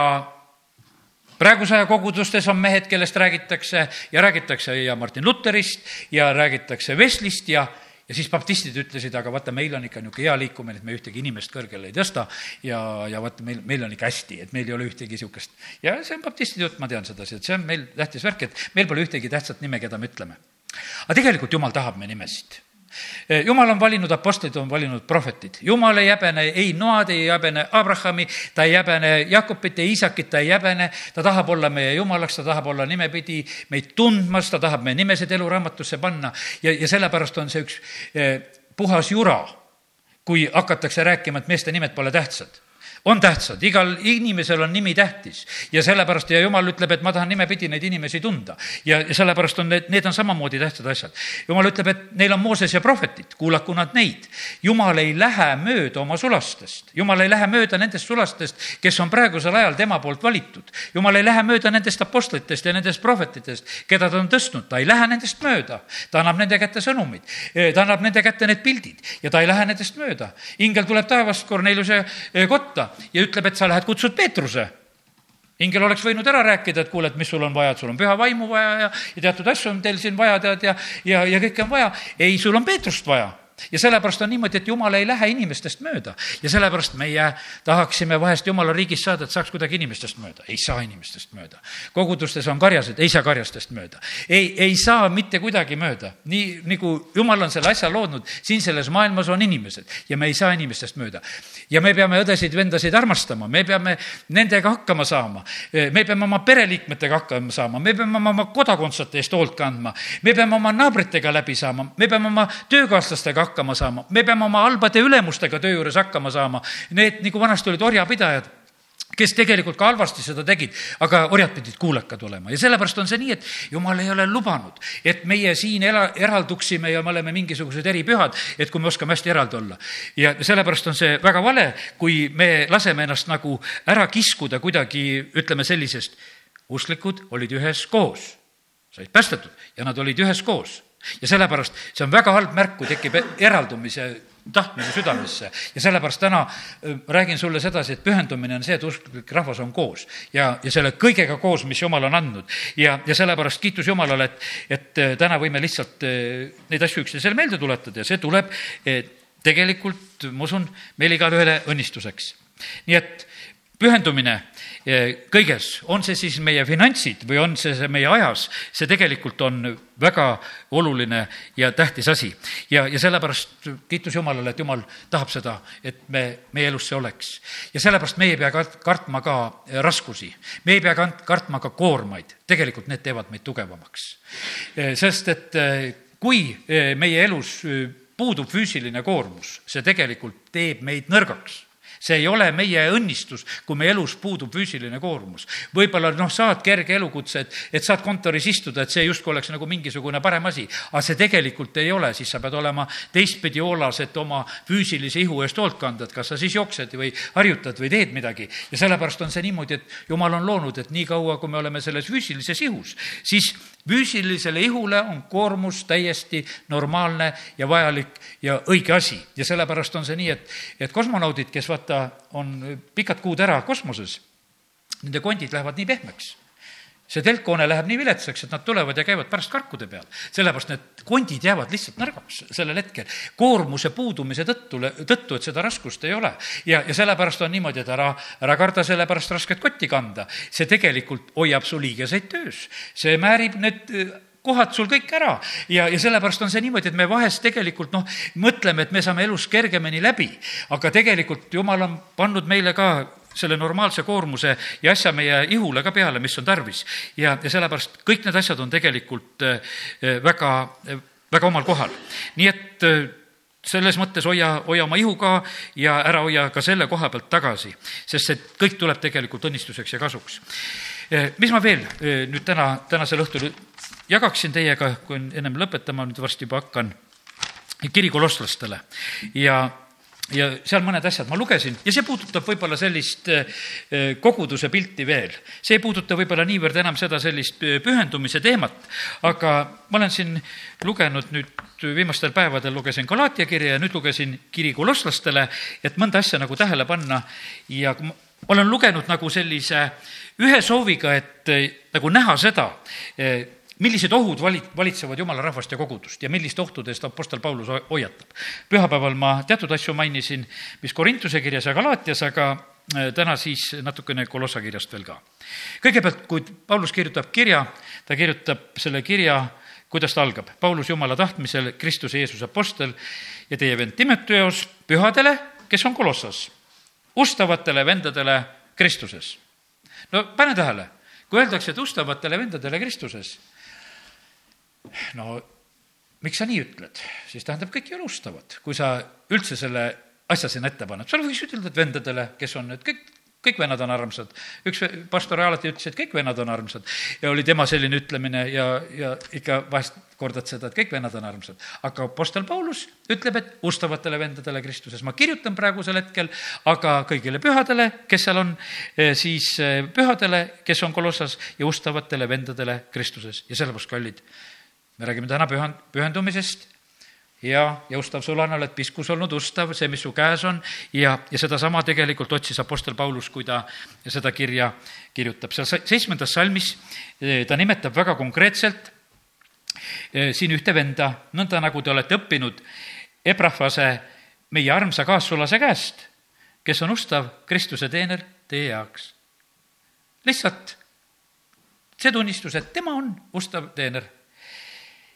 praeguse aja kogudustes on mehed, kellest räägitakse ja räägitakse ja Martin Lutherist ja räägitakse Weslist ja, ja siis baptistid ütlesid, aga vaata, meil on ikka niisugune hea liikumine, et me ühtegi inimest kõrgele ei tõsta ja, ja vaata, meil, meil on ikka hästi, et meil ei ole ühtegi niisugust. ja see on baptistide jutt, ma tean sedasi, et see on meil tähtis värk, et meil pole ühtegi tähtsat nime, keda me ütleme. aga tegelikult Jumal tahab me nimesid jumal on valinud apostlid, on valinud prohvetid. jumal ei häbene ei Noad, ei häbene Abrahami, ta ei häbene Jakobit, ei Iisakit, ta ei häbene. ta tahab olla meie jumalaks, ta tahab olla nimepidi meid tundmas, ta tahab meie nimesid eluraamatusse panna ja, ja sellepärast on see üks eh, puhas jura, kui hakatakse rääkima, et meeste nimed pole tähtsad on tähtsad, igal inimesel on nimi tähtis ja sellepärast ja jumal ütleb, et ma tahan nimepidi neid inimesi tunda. ja, sellepärast on need, need on samamoodi tähtsad asjad. jumal ütleb, et neil on Mooses ja prohvetid, kuulaku nad neid. jumal ei lähe mööda oma sulastest, jumal ei lähe mööda nendest sulastest, kes on praegusel ajal tema poolt valitud. jumal ei lähe mööda nendest apostlitest ja nendest prohvetitest, keda ta on tõstnud, ta ei lähe nendest mööda. ta annab nende kätte sõnumid, ta annab nende kätte need pildid ja ta ei lähe nendest mööda. ingel tuleb taevast Korneliuse kotta ja ütleb, et sa lähed, kutsud Peetruse ingel oleks võinud ära rääkida, et kuule, et mis sul on vaja, et sul on püha vaimu vaja ja, ja teatud asju on teil siin vaja, tead, ja, ja, ja kõike on vaja. ei, sul on Peetrust vaja ja sellepärast on niimoodi, et jumal ei lähe inimestest mööda ja sellepärast meie tahaksime vahest jumala riigist saada, et saaks kuidagi inimestest mööda. ei saa inimestest mööda. kogudustes on karjased, ei saa karjastest mööda. ei, ei saa mitte kuidagi mööda. nii, nagu jumal on selle asja loodnud, siin selles maailmas on inimesed ja me ei saa inimestest mööda. ja me peame õdesid-vendasid armastama, me peame nendega hakkama saama, me peame oma pereliikmetega hakkama saama, me peame oma kodakondsete eest hoolt kandma, me peame oma naabritega läbi saama, me peame oma töökaaslastega hakkama saama, me peame oma halbade ülemustega töö juures hakkama saama. Need, nagu vanasti olid orjapidajad kes tegelikult ka halvasti seda tegid, aga orjad pidid kuulekad olema ja sellepärast on see nii, et jumal ei ole lubanud, et meie siin ela, eralduksime ja me oleme mingisugused eripühad, et kui me oskame hästi eraldi olla. ja sellepärast on see väga vale, kui me laseme ennast nagu ära kiskuda kuidagi, ütleme sellisest, usklikud olid üheskoos, said päästetud ja nad olid üheskoos ja sellepärast see on väga halb märk, kui tekib eraldumise tahtmine südamesse ja sellepärast täna äh, räägin sulle sedasi, et pühendumine on see, et usklik rahvas on koos ja, ja selle kõigega koos, mis Jumal on andnud. ja, ja sellepärast kiitus Jumalale, et, et äh, täna võime lihtsalt äh, neid asju üksteisele meelde tuletada ja see tuleb tegelikult, ma usun, meil igale õnnistuseks. nii et pühendumine kõiges, on see siis meie finantsid või on see, see meie ajas, see tegelikult on väga oluline ja tähtis asi. ja, ja sellepärast kiitus Jumalale, et Jumal tahab seda, et me, meie elus see oleks. ja sellepärast me ei pea kartma ka raskusi, me ei pea kartma ka koormaid, tegelikult need teevad meid tugevamaks. sest et kui meie elus puudub füüsiline koormus, see tegelikult teeb meid nõrgaks see ei ole meie õnnistus, kui meie elus puudub füüsiline koormus. võib-olla noh, saad kerge elukutse, et, et saad kontoris istuda, et see justkui oleks nagu mingisugune parem asi, aga see tegelikult ei ole, siis sa pead olema teistpidi hoolas, et oma füüsilise ihu eest hoolt kanda, et kas sa siis jooksed või harjutad või teed midagi. ja sellepärast on see niimoodi, et jumal on loonud, et niikaua, kui me oleme selles füüsilises ihus, siis füüsilisele ihule on koormus täiesti normaalne ja vajalik ja õige asi. Ja sellepärast on see nii, et, et kosmonaudid, kes vaata, on pikad kuud ära kosmoses, nende kondid lähevad nii pehmeks see telkhoone läheb nii viletsaks, et nad tulevad ja käivad pärast karkude peal. sellepärast need kondid jäävad lihtsalt nõrgaks sellel hetkel, koormuse puudumise tõttu, tõttu, et seda raskust ei ole. ja, ja sellepärast on niimoodi, et ära, ära karda selle pärast rasket kotti kanda. see tegelikult hoiab su liigeseid töös, see määrib need äh, kohad sul kõik ära ja, ja sellepärast on see niimoodi, et me vahest tegelikult noh, mõtleme, et me saame elus kergemini läbi, aga tegelikult jumal on pannud meile ka selle normaalse koormuse ja asja meie ihule ka peale, mis on tarvis. ja, ja sellepärast kõik need asjad on tegelikult eh, eh, väga, eh, väga omal kohal. nii et selles mõttes hoia, hoia oma ihu ka ja ära hoia ka selle koha pealt tagasi, sest see kõik tuleb tegelikult õnnistuseks ja kasuks. mis ma veel nüüd täna, tänasel õhtul jagaksin teiega, kui ennem lõpetama, nüüd varsti juba hakkan, kirikulostlastele ja ja seal mõned asjad ma lugesin. Ja see puudutab võib-olla sellist eh, koguduse pilti veel. see ei puuduta võib-olla niivõrd enam seda sellist eh, pühendumise teemat, aga ma olen siin lugenud nüüd viimastel päevadel lugesin Galaatia kirja ja nüüd lugesin kiri kolosslastele, et mõnda asja nagu tähele panna. Ja olen lugenud nagu sellise ühe sooviga, et nagu näha seda, millised ohud vali-, valitsevad jumala rahvast ja kogudust ja milliste ohtudest Apostel Paulus hoiatab. pühapäeval ma teatud asju mainisin, mis Korintuse kirjas ja Galaatias, aga äh, täna siis natukene Kolossa kirjast veel ka. kõigepealt, kui Paulus kirjutab kirja, ta kirjutab selle kirja, kuidas ta algab. Paulus Jumala tahtmisel, Kristuse Jeesuse Apostel ja teie vend Timoteos pühadele, kes on Kolossas, ustavatele vendadele Kristuses. no pane tähele, kui öeldakse, et ustavatele vendadele Kristuses, no miks sa nii ütled, siis tähendab, kõik ei ole ustavad, kui sa üldse selle asja sinna ette paned, seal võiks ütelda, vendadele, kes on nüüd kõik, kõik vennad on armsad. üks pastor alati ütles, et kõik vennad on armsad. Ja oli tema selline ütlemine ja, ja ikka vahest kordad seda, et kõik vennad on armsad. aga Apostel Paulus ütleb, et ustavatele vendadele Kristuses, ma kirjutan praegusel hetkel, aga kõigile pühadele, kes seal on, eh, siis eh, pühadele, kes on kolossas ja ustavatele vendadele Kristuses. Ja sellepärast, kallid me räägime täna pühan-, pühendumisest ja jõustav sulane oled piskus olnud ustav, see, mis su käes on, ja, ja sedasama tegelikult otsis Apostel Paulus, kui ta seda kirja kirjutab. seal seitsmendas salmis eh, ta nimetab väga konkreetselt eh, siin ühte venda, nõnda nagu te olete õppinud Ebrahvase, meie armsa kaassulase käest, kes on ustav Kristuse teener teie jaoks. lihtsalt see tunnistus, et tema on ustav teener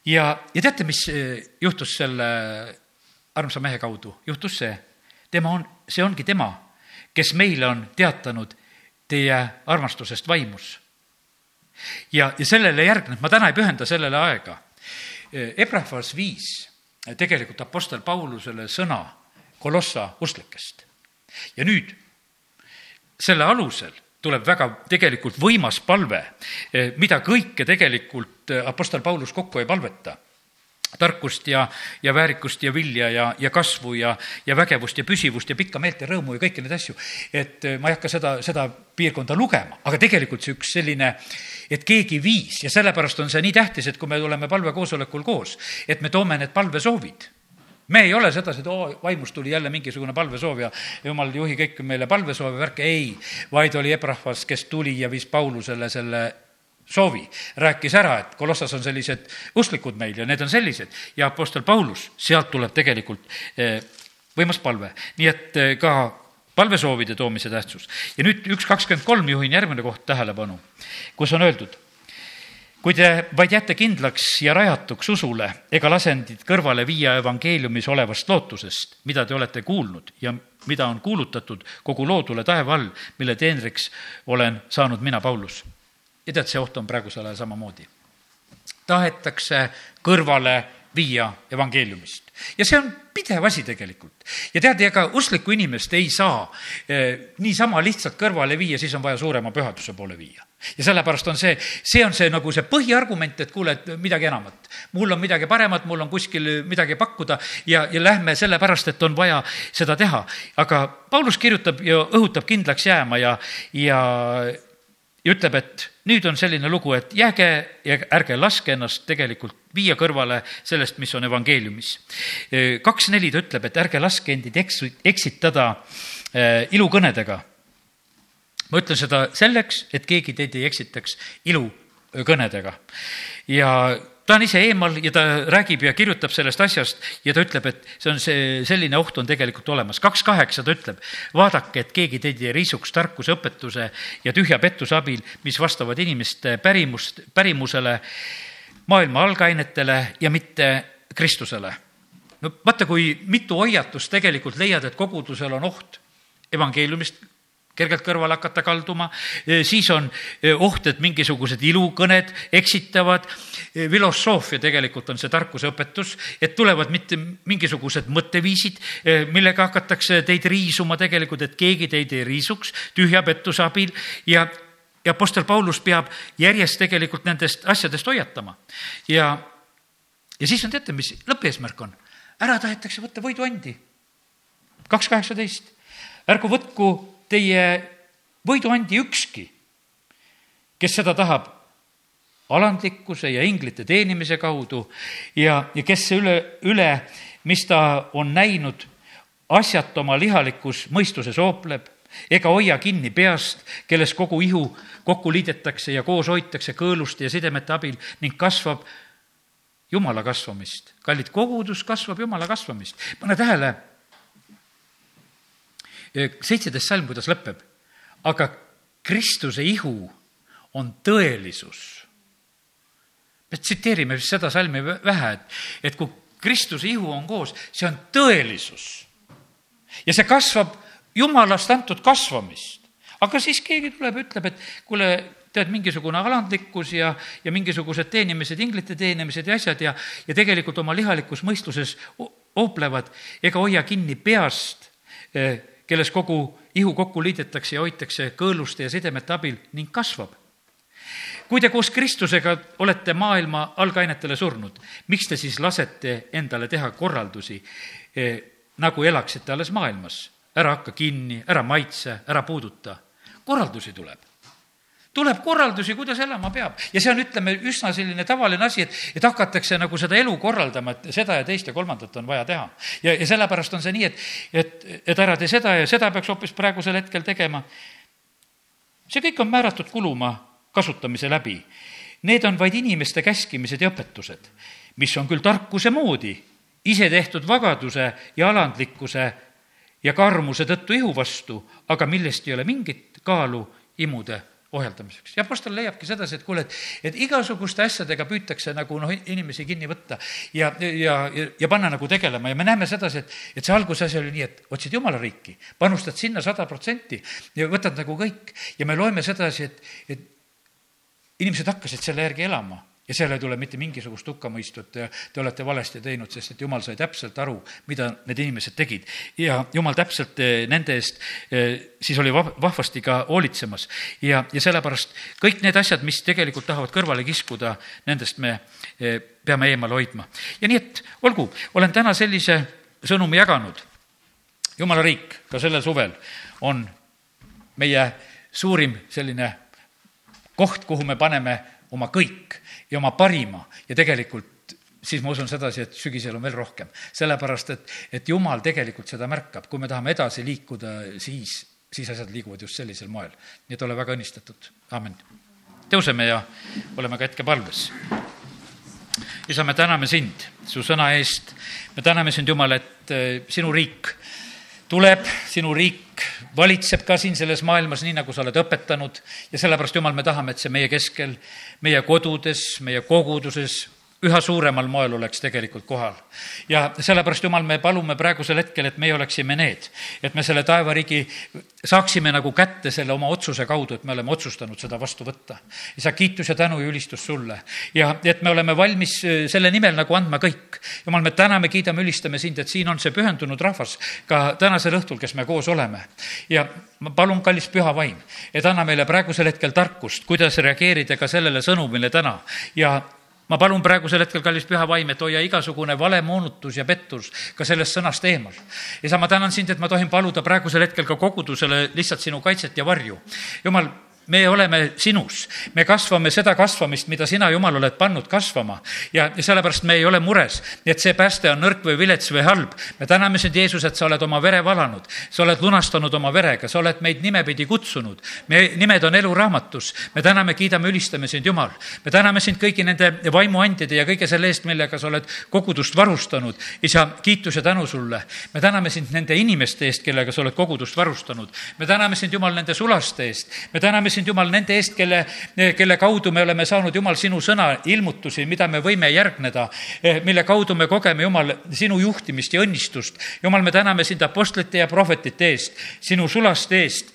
ja, ja teate, mis eh, juhtus selle armsa mehe kaudu? juhtus see, tema on, see ongi tema, kes meile on teatanud teie armastusest vaimus. ja, ja sellele järgneb, ma täna ei pühenda sellele aega. Eh, Ebrahvas viis tegelikult Apostel Paulusele sõna Kolossa usklikest. ja nüüd selle alusel tuleb väga tegelikult võimas palve, eh, mida kõike tegelikult eh, Apostel Paulus kokku ei palveta tarkust ja, ja väärikust ja vilja ja, ja kasvu ja, ja vägevust ja püsivust ja pikka meelt ja rõõmu ja kõiki neid asju. et eh, ma ei hakka seda, seda piirkonda lugema, aga tegelikult see üks selline, et keegi viis ja sellepärast on see nii tähtis, et kui me oleme palvekoosolekul koos, et me toome need palvesoovid me ei ole sedasi, et oo, vaimust tuli jälle mingisugune palvesoov ja jumal, juhi kõik meile palvesoove, värke, ei, vaid oli ebrahvas, kes tuli ja viis Paulusele selle soovi, rääkis ära, et Kolossas on sellised usklikud meil ja need on sellised ja Apostel Paulus, sealt tuleb tegelikult eh, võimas palve, nii et eh, ka palvesoovide toomise tähtsus. ja nüüd üks kakskümmend kolm juhin järgmine koht tähelepanu, kus on öeldud kui te vaid jääte kindlaks ja rajatuks usule ega lase end kõrvale viia evangeeliumis olevast lootusest, mida te olete kuulnud ja mida on kuulutatud kogu loodule taeva all, mille teenriks olen saanud mina, Paulus. Ja tead, see oht on praegusel ajal samamoodi. tahetakse kõrvale viia evangeeliumist. ja see on pidev asi tegelikult. ja tead, ega usklikku inimest ei saa eh, niisama lihtsalt kõrvale viia, siis on vaja suurema pühaduse poole viia. ja sellepärast on see, see on see nagu see põhiargument, et kuule, et midagi enamat. mul on midagi paremat, mul on kuskil midagi pakkuda ja, ja lähme sellepärast, et on vaja seda teha. aga Paulus kirjutab ja õhutab kindlaks jääma ja, ja ja ütleb, et nüüd on selline lugu, et jääge ja ärge laske ennast tegelikult viia kõrvale sellest, mis on evangeeliumis. kaks neli ta ütleb, et ärge laske endid eks-, eksitada eh, ilukõnedega. ma ütlen seda selleks, et keegi teid ei eksitaks ilukõnedega. ja ta on ise eemal ja ta räägib ja kirjutab sellest asjast ja ta ütleb, et see on see, selline oht on tegelikult olemas. kaks kaheksa ta ütleb, vaadake, et keegi teid ei riisuks tarkuse õpetuse ja tühja pettuse abil, mis vastavad inimeste pärimust, pärimusele, maailma algainetele ja mitte Kristusele. no vaata, kui mitu hoiatust tegelikult leiad, et kogudusel on oht evangeeliumist kergelt kõrvale hakata kalduma, siis on oht, et mingisugused ilukõned eksitavad, filosoofia tegelikult on see tarkuseõpetus, et tulevad mitte mingisugused mõtteviisid, millega hakatakse teid riisuma tegelikult, et keegi teid ei riisuks tühja pettuse abil ja ja Apostel Paulus peab järjest tegelikult nendest asjadest hoiatama. ja, ja siis on, teate, mis lõppeesmärk on? ära tahetakse võtta võiduandi. kaks kaheksateist, ärgu võtku teie võiduandi ükski, kes seda tahab alandlikkuse ja inglite teenimise kaudu ja, ja kes üle, üle, mis ta on näinud, asjata oma lihalikus mõistuses oopleb ega hoia kinni peast, kelles kogu ihu kokku liidetakse ja koos hoitakse kõõluste ja sidemete abil ning kasvab Jumala kasvamist. kallid, kogudus kasvab Jumala kasvamist. pane tähele seitseteist salm, kuidas lõpeb. aga Kristuse ihu on tõelisus. me tsiteerime vist seda salmi vähe, et, et kui Kristuse ihu on koos, see on tõelisus. ja see kasvab jumalast antud kasvamist. aga siis keegi tuleb ja ütleb, et kuule, tead, mingisugune alandlikkus ja, ja mingisugused teenimised, inglite teenimised ja asjad ja, ja tegelikult oma lihalikus mõistuses ooplevad ega hoia kinni peast eh, kelles kogu ihu kokku liidetakse ja hoitakse kõõluste ja sidemete abil ning kasvab. kui te koos Kristusega olete maailma algainetele surnud, miks te siis lasete endale teha korraldusi eh,, nagu elaksite alles maailmas? ära hakka kinni, ära maitse, ära puuduta. korraldusi tuleb tuleb korraldusi, kuidas elama peab. ja see on, ütleme, üsna selline tavaline asi, et, et hakatakse nagu seda elu korraldama, et seda ja teist ja kolmandat on vaja teha. ja, ja sellepärast on see nii, et, et, et ära tee seda ja seda peaks hoopis praegusel hetkel tegema. see kõik on määratud kuluma kasutamise läbi. Need on vaid inimeste käskimised ja õpetused, mis on küll tarkuse moodi, ise tehtud vagaduse ja alandlikkuse ja karmuse tõttu ihu vastu, aga millest ei ole mingit kaalu imude ohjeldamiseks. ja Apostel leiabki sedasi, et kuule, et, et igasuguste asjadega püütakse nagu noh, inimesi kinni võtta ja, ja, ja, ja panna nagu tegelema. Ja me näeme sedasi, et, et see alguse asi oli nii, et otsid jumala riiki, panustad sinna sada protsenti ja võtad nagu kõik. Ja me loeme sedasi, et, et inimesed hakkasid selle järgi elama ja seal ei tule mitte mingisugust hukkamõistu, et te, te olete valesti teinud, sest et jumal sai täpselt aru, mida need inimesed tegid. ja jumal täpselt eh, nende eest eh, siis oli vahvasti ka hoolitsemas. ja, ja sellepärast kõik need asjad, mis tegelikult tahavad kõrvale kiskuda, nendest me eh, peame eemale hoidma. ja nii, et olgu, olen täna sellise sõnumi jaganud. jumala riik ka sellel suvel on meie suurim selline koht, kuhu me paneme oma kõik ja oma parima ja tegelikult siis ma usun sedasi, et sügisel on veel rohkem. sellepärast, et, et jumal tegelikult seda märkab, kui me tahame edasi liikuda, siis, siis asjad liiguvad just sellisel moel. nii et ole väga õnnistatud, aamen. tõuseme ja oleme ka hetke palves. isa, me täname sind su sõna eest, me täname sind, Jumal, et eh, sinu riik tuleb, sinu riik valitseb ka siin selles maailmas, nii nagu sa oled õpetanud ja sellepärast, Jumal, me tahame, et see meie keskel, meie kodudes, meie koguduses üha suuremal moel oleks tegelikult kohal. ja sellepärast, Jumal, me palume praegusel hetkel, et meie oleksime need, et me selle taevariigi saaksime nagu kätte selle oma otsuse kaudu, et me oleme otsustanud seda vastu võtta. isa, kiitus ja tänu ja ülistus sulle ja et me oleme valmis äh, selle nimel nagu andma kõik. Jumal, me täname, kiidame, ülistame sind, et siin on see pühendunud rahvas ka tänasel õhtul, kes me koos oleme. ja ma palun, kallis püha vaim, et anna meile praegusel hetkel tarkust, kuidas reageerida ka sellele sõnumile täna ja ma palun praegusel hetkel, kallis püha vaim, et hoia igasugune valemoonutus ja pettus ka sellest sõnast eemal. isa, ma tänan sind, et ma tohin paluda praegusel hetkel ka kogudusele lihtsalt sinu kaitset ja varju. jumal, me oleme sinus, me kasvame seda kasvamist, mida sina, Jumal, oled pannud kasvama ja, sellepärast me ei ole mures, et see pääste on nõrk või vilets või halb. me täname sind, Jeesus, et sa oled oma vere valanud, sa oled lunastanud oma verega, sa oled meid nimepidi kutsunud. me nimed on eluraamatus, me täname, kiidame, ülistame sind, Jumal. me täname sind kõigi nende vaimuandjade ja kõige selle eest, millega sa oled kogudust varustanud. isa, kiitus ja tänu sulle. me täname sind nende inimeste eest, kellega sa oled kogudust varustanud. me täname sind, Jumal, nende sulaste eest. me täname sind, Jumal, nende eest, kelle, kelle kaudu me oleme saanud, Jumal, sinu sõna ilmutusi, mida me võime järgneda, mille kaudu me kogeme, Jumal, sinu juhtimist ja õnnistust. Jumal, me täname sind apostlite ja prohvetite eest, sinu sulaste eest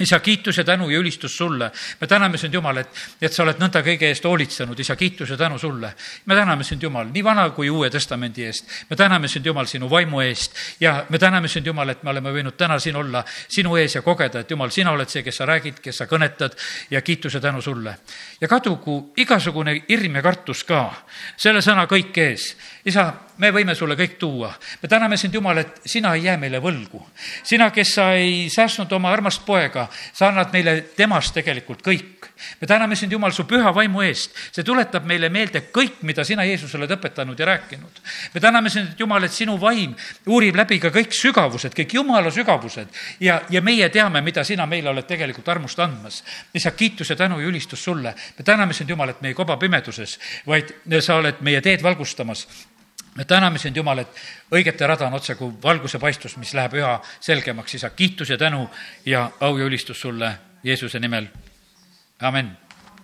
isa, kiitus ja tänu ja ülistus sulle. me täname sind, Jumal, et, et sa oled nõnda kõige eest hoolitsenud, isa, kiitus ja tänu sulle. me täname sind, Jumal, nii Vana kui Uue Testamendi eest. me täname sind, Jumal, sinu vaimu eest ja me täname sind, Jumal, et me oleme võinud täna siin olla sinu ees ja kogeda, et Jumal, sina oled see, kes sa räägid, kes sa kõnetad ja kiitus ja tänu sulle. ja kadugu igasugune hirm ja kartus ka selle sõna kõik ees. isa, me võime sulle kõik tuua. me täname sind, Jumal, et sina ei jää meile võlgu. sina, kes sa ei säästnud oma armast poega, sa annad meile temast tegelikult kõik. me täname sind, Jumal, su püha vaimu eest. see tuletab meile meelde kõik, mida sina, Jeesus, oled õpetanud ja rääkinud. me täname sind, Jumal, et sinu vaim uurib läbi ka kõik sügavused, kõik Jumala sügavused ja, ja meie teame, mida sina meile oled tegelikult armust andmas. lihtsalt kiitus ja tänu ja ülistus sulle. me täname sind, Jumal, et me ei koba pimeduses, vaid sa oled meie teed valgustamas me täname sind, Jumal, et õigete rada on otse kui valguse paistus, mis läheb üha selgemaks, isa, kiitus ja tänu ja au ja ülistus sulle Jeesuse nimel, amin